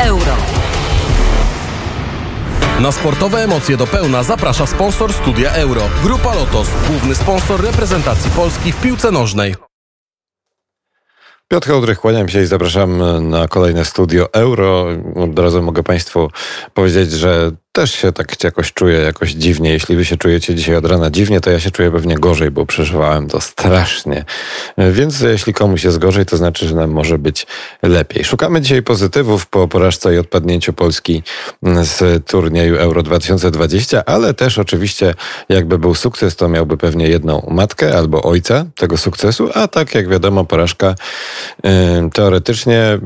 euro. Na sportowe emocje do pełna zaprasza sponsor Studia Euro. Grupa Lotos, główny sponsor reprezentacji Polski w piłce nożnej. Piotr Hołdrych, kłaniam się i zapraszam na kolejne studio Euro. Od razu mogę Państwu powiedzieć, że też się tak jakoś czuję jakoś dziwnie. Jeśli wy się czujecie dzisiaj od rana dziwnie, to ja się czuję pewnie gorzej, bo przeżywałem to strasznie. Więc jeśli komuś jest gorzej, to znaczy, że nam może być lepiej. Szukamy dzisiaj pozytywów po porażce i odpadnięciu Polski z turnieju Euro 2020, ale też oczywiście jakby był sukces, to miałby pewnie jedną matkę albo ojca tego sukcesu, a tak jak wiadomo porażka yy, teoretycznie...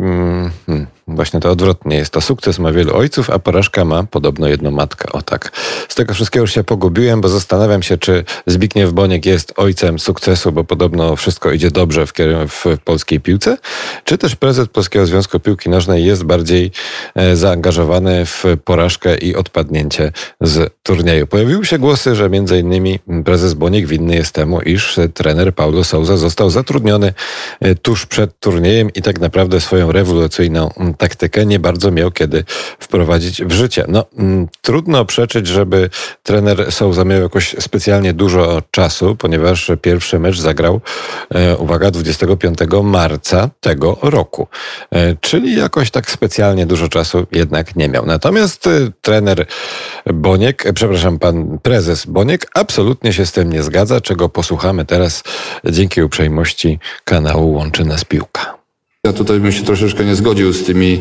Yy, Właśnie to odwrotnie jest. To sukces ma wielu ojców, a porażka ma podobno jedną matkę. O tak. Z tego wszystkiego już się pogubiłem, bo zastanawiam się, czy Zbigniew Boniek jest ojcem sukcesu, bo podobno wszystko idzie dobrze w, w polskiej piłce, czy też prezes Polskiego Związku Piłki Nożnej jest bardziej e, zaangażowany w porażkę i odpadnięcie z turnieju. Pojawiły się głosy, że między innymi prezes Boniek winny jest temu, iż trener Paulo Souza został zatrudniony e, tuż przed turniejem i tak naprawdę swoją rewolucyjną taktykę nie bardzo miał kiedy wprowadzić w życie. No, mm, trudno przeczyć, żeby trener Souza miał jakoś specjalnie dużo czasu, ponieważ pierwszy mecz zagrał, e, uwaga, 25 marca tego roku. E, czyli jakoś tak specjalnie dużo czasu jednak nie miał. Natomiast e, trener Boniek, przepraszam, pan prezes Boniek absolutnie się z tym nie zgadza, czego posłuchamy teraz dzięki uprzejmości kanału Łączy Nas Piłka. Ja tutaj bym się troszeczkę nie zgodził z tymi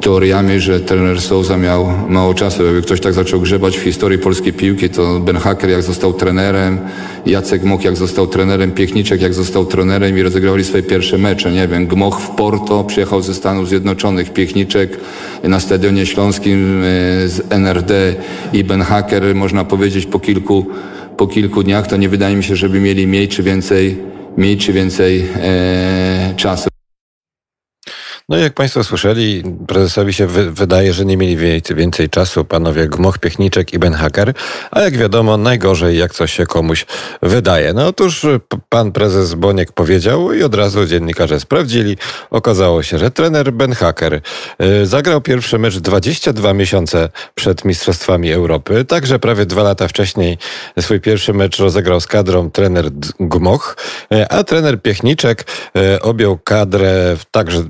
teoriami, że trener Souza miał mało czasu. Jakby ktoś tak zaczął grzebać w historii polskiej piłki, to Ben Hacker jak został trenerem, Jacek Moch jak został trenerem, Piechniczek jak został trenerem i rozegrali swoje pierwsze mecze. Nie wiem, Gmoch w Porto przyjechał ze Stanów Zjednoczonych, Piechniczek na Stadionie Śląskim e, z NRD i Ben Hacker, można powiedzieć, po kilku, po kilku dniach, to nie wydaje mi się, żeby mieli mniej czy więcej, mniej czy więcej e, czasu. No jak Państwo słyszeli, prezesowi się wy wydaje, że nie mieli więcej, więcej czasu panowie Gmoch, Piechniczek i Ben Hacker, a jak wiadomo najgorzej jak coś się komuś wydaje. No otóż pan prezes Boniek powiedział i od razu dziennikarze sprawdzili. Okazało się, że trener Ben Hacker y, zagrał pierwszy mecz 22 miesiące przed Mistrzostwami Europy, także prawie dwa lata wcześniej swój pierwszy mecz rozegrał z kadrą trener Gmoch, y, a trener Piechniczek y, objął kadrę także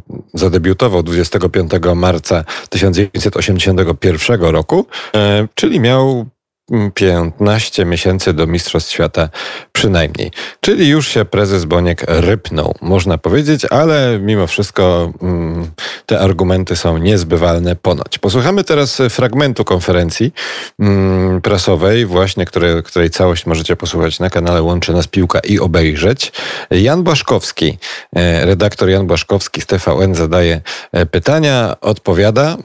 zadebiutował 25 marca 1981 roku, e, czyli miał 15 miesięcy do Mistrzostw Świata przynajmniej. Czyli już się prezes Boniek rypnął, można powiedzieć, ale mimo wszystko mm, te argumenty są niezbywalne ponoć. Posłuchamy teraz fragmentu konferencji mm, prasowej, właśnie której, której całość możecie posłuchać na kanale Łączy Nas Piłka i obejrzeć. Jan Błaszkowski, e, redaktor Jan Błaszkowski z TVN zadaje e, pytania, odpowiada,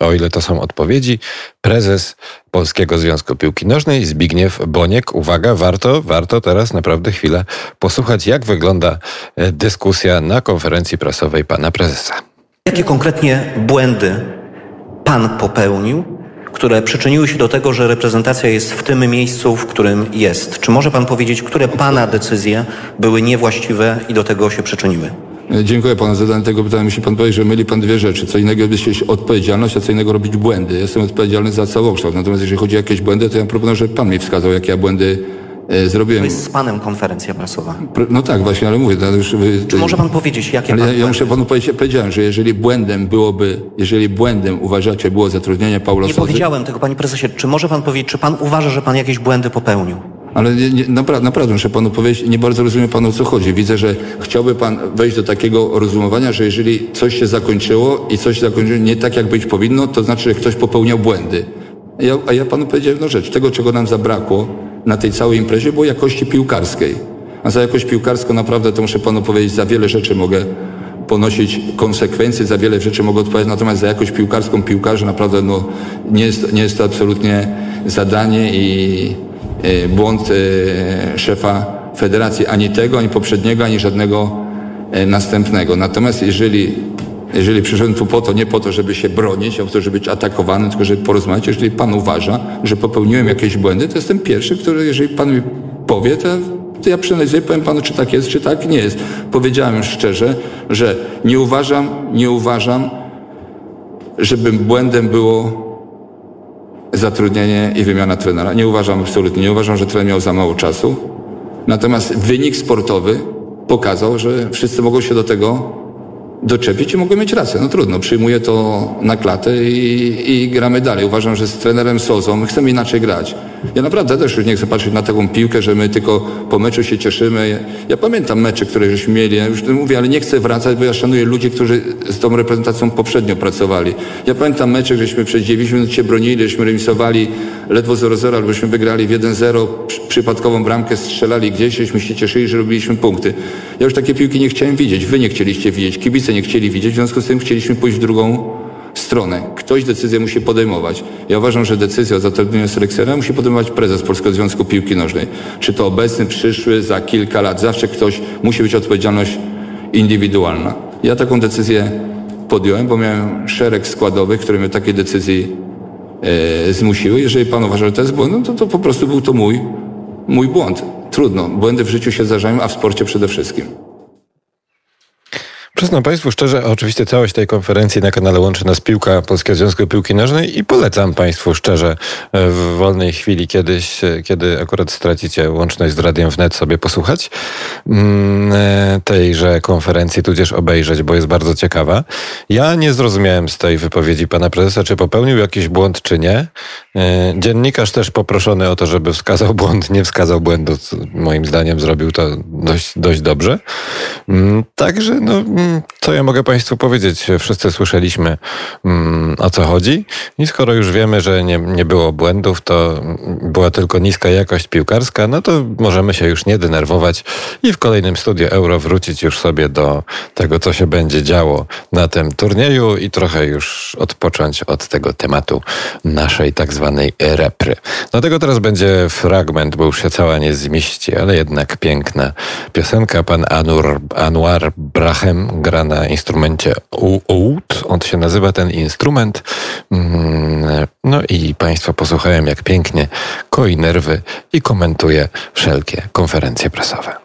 o ile to są odpowiedzi, prezes Polskiego Związku Piłki Nożnej Zbigniew Boniek. Uwaga, warto, warto teraz naprawdę chwilę posłuchać, jak wygląda e, dyskusja na konferencji prasowej pana prezesa. Jakie konkretnie błędy pan popełnił, które przyczyniły się do tego, że reprezentacja jest w tym miejscu, w którym jest? Czy może pan powiedzieć, które pana decyzje były niewłaściwe i do tego się przyczyniły? E, dziękuję panu za zadanie tego pytania. Musi pan powiedzieć, że myli pan dwie rzeczy. Co innego jest odpowiedzialność, a co innego robić błędy. Jestem odpowiedzialny za całokształt. Natomiast jeżeli chodzi o jakieś błędy, to ja proponuję, żeby pan mi wskazał, jakie ja błędy zrobiłem. To jest z panem konferencja prasowa. No tak, właśnie, ale mówię. Już, Czy może pan powiedzieć, jakie ale pan ja, ja muszę panu powiedzieć, powiedziałem, że jeżeli błędem byłoby, jeżeli błędem uważacie było zatrudnienie Paula Nie powiedziałem tego, panie prezesie. Czy może pan powiedzieć, czy pan uważa, że pan jakieś błędy popełnił? Ale nie, nie, naprawdę, naprawdę muszę panu powiedzieć, nie bardzo rozumiem panu o co chodzi. Widzę, że chciałby pan wejść do takiego rozumowania, że jeżeli coś się zakończyło i coś się zakończyło nie tak, jak być powinno, to znaczy, że ktoś popełniał błędy. Ja, a ja panu powiedziałem jedną rzecz. Tego, czego nam zabrakło na tej całej imprezie, było jakości piłkarskiej. A za jakość piłkarską naprawdę, to muszę panu powiedzieć, za wiele rzeczy mogę ponosić konsekwencje, za wiele rzeczy mogę odpowiadać, natomiast za jakość piłkarską piłkarza naprawdę no, nie, jest, nie jest to absolutnie zadanie i E, błąd e, szefa federacji, ani tego, ani poprzedniego, ani żadnego e, następnego. Natomiast jeżeli, jeżeli przyszedłem tu po to, nie po to, żeby się bronić, a po to, żeby być atakowany, tylko żeby porozmawiać, jeżeli pan uważa, że popełniłem jakieś błędy, to jestem pierwszy, który, jeżeli pan mi powie, to to ja przeanalizuję, powiem panu, czy tak jest, czy tak nie jest. Powiedziałem szczerze, że nie uważam, nie uważam, żeby błędem było zatrudnienie i wymiana trenera. Nie uważam absolutnie, nie uważam, że trener miał za mało czasu. Natomiast wynik sportowy pokazał, że wszyscy mogą się do tego doczepić i mogą mieć rację. No trudno, przyjmuję to na klatę i, i gramy dalej. Uważam, że z trenerem Sozą my chcemy inaczej grać. Ja naprawdę też już nie chcę patrzeć na taką piłkę, że my tylko po meczu się cieszymy. Ja, pamiętam mecze, które żeśmy mieli, ja już mówię, ale nie chcę wracać, bo ja szanuję ludzi, którzy z tą reprezentacją poprzednio pracowali. Ja pamiętam mecze, żeśmy przez 9 minut się bronili, żeśmy remisowali ledwo 0-0, albo żeśmy wygrali w 1-0, przypadkową bramkę strzelali gdzieś, żeśmy się cieszyli, że robiliśmy punkty. Ja już takie piłki nie chciałem widzieć, wy nie chcieliście widzieć, kibice nie chcieli widzieć, w związku z tym chcieliśmy pójść w drugą stronę. Ktoś decyzję musi podejmować. Ja uważam, że decyzję o zatrudnieniu selekcjonera musi podejmować prezes Polskiego Związku Piłki Nożnej. Czy to obecny, przyszły, za kilka lat. Zawsze ktoś musi być odpowiedzialność indywidualna. Ja taką decyzję podjąłem, bo miałem szereg składowych, które mnie takiej decyzji e, zmusiły. Jeżeli pan uważa, że to jest błąd, no to, to po prostu był to mój, mój błąd. Trudno. Błędy w życiu się zdarzają, a w sporcie przede wszystkim. Przyznam Państwu szczerze, oczywiście całość tej konferencji na kanale łączy nas piłka Polskiego Związku Piłki Nożnej i polecam Państwu szczerze e, w wolnej chwili kiedyś, e, kiedy akurat stracicie łączność z Radiem Wnet sobie posłuchać mm, e, tejże konferencji, tudzież obejrzeć, bo jest bardzo ciekawa. Ja nie zrozumiałem z tej wypowiedzi Pana Prezesa, czy popełnił jakiś błąd, czy nie. Dziennikarz też poproszony o to, żeby wskazał błąd, nie wskazał błędu. Moim zdaniem zrobił to dość, dość dobrze. Mm, także no mm, co ja mogę Państwu powiedzieć? Wszyscy słyszeliśmy mm, o co chodzi i skoro już wiemy, że nie, nie było błędów, to była tylko niska jakość piłkarska, no to możemy się już nie denerwować i w kolejnym studiu Euro wrócić już sobie do tego, co się będzie działo na tym turnieju i trochę już odpocząć od tego tematu naszej tak zwanej repry. Dlatego teraz będzie fragment, bo już się cała nie zmieści, ale jednak piękna piosenka. Pan Anur, Anwar Brahem gra na instrumencie oud. On się nazywa ten instrument. Mm, no i Państwo posłuchałem, jak pięknie koi nerwy i komentuje wszelkie konferencje prasowe.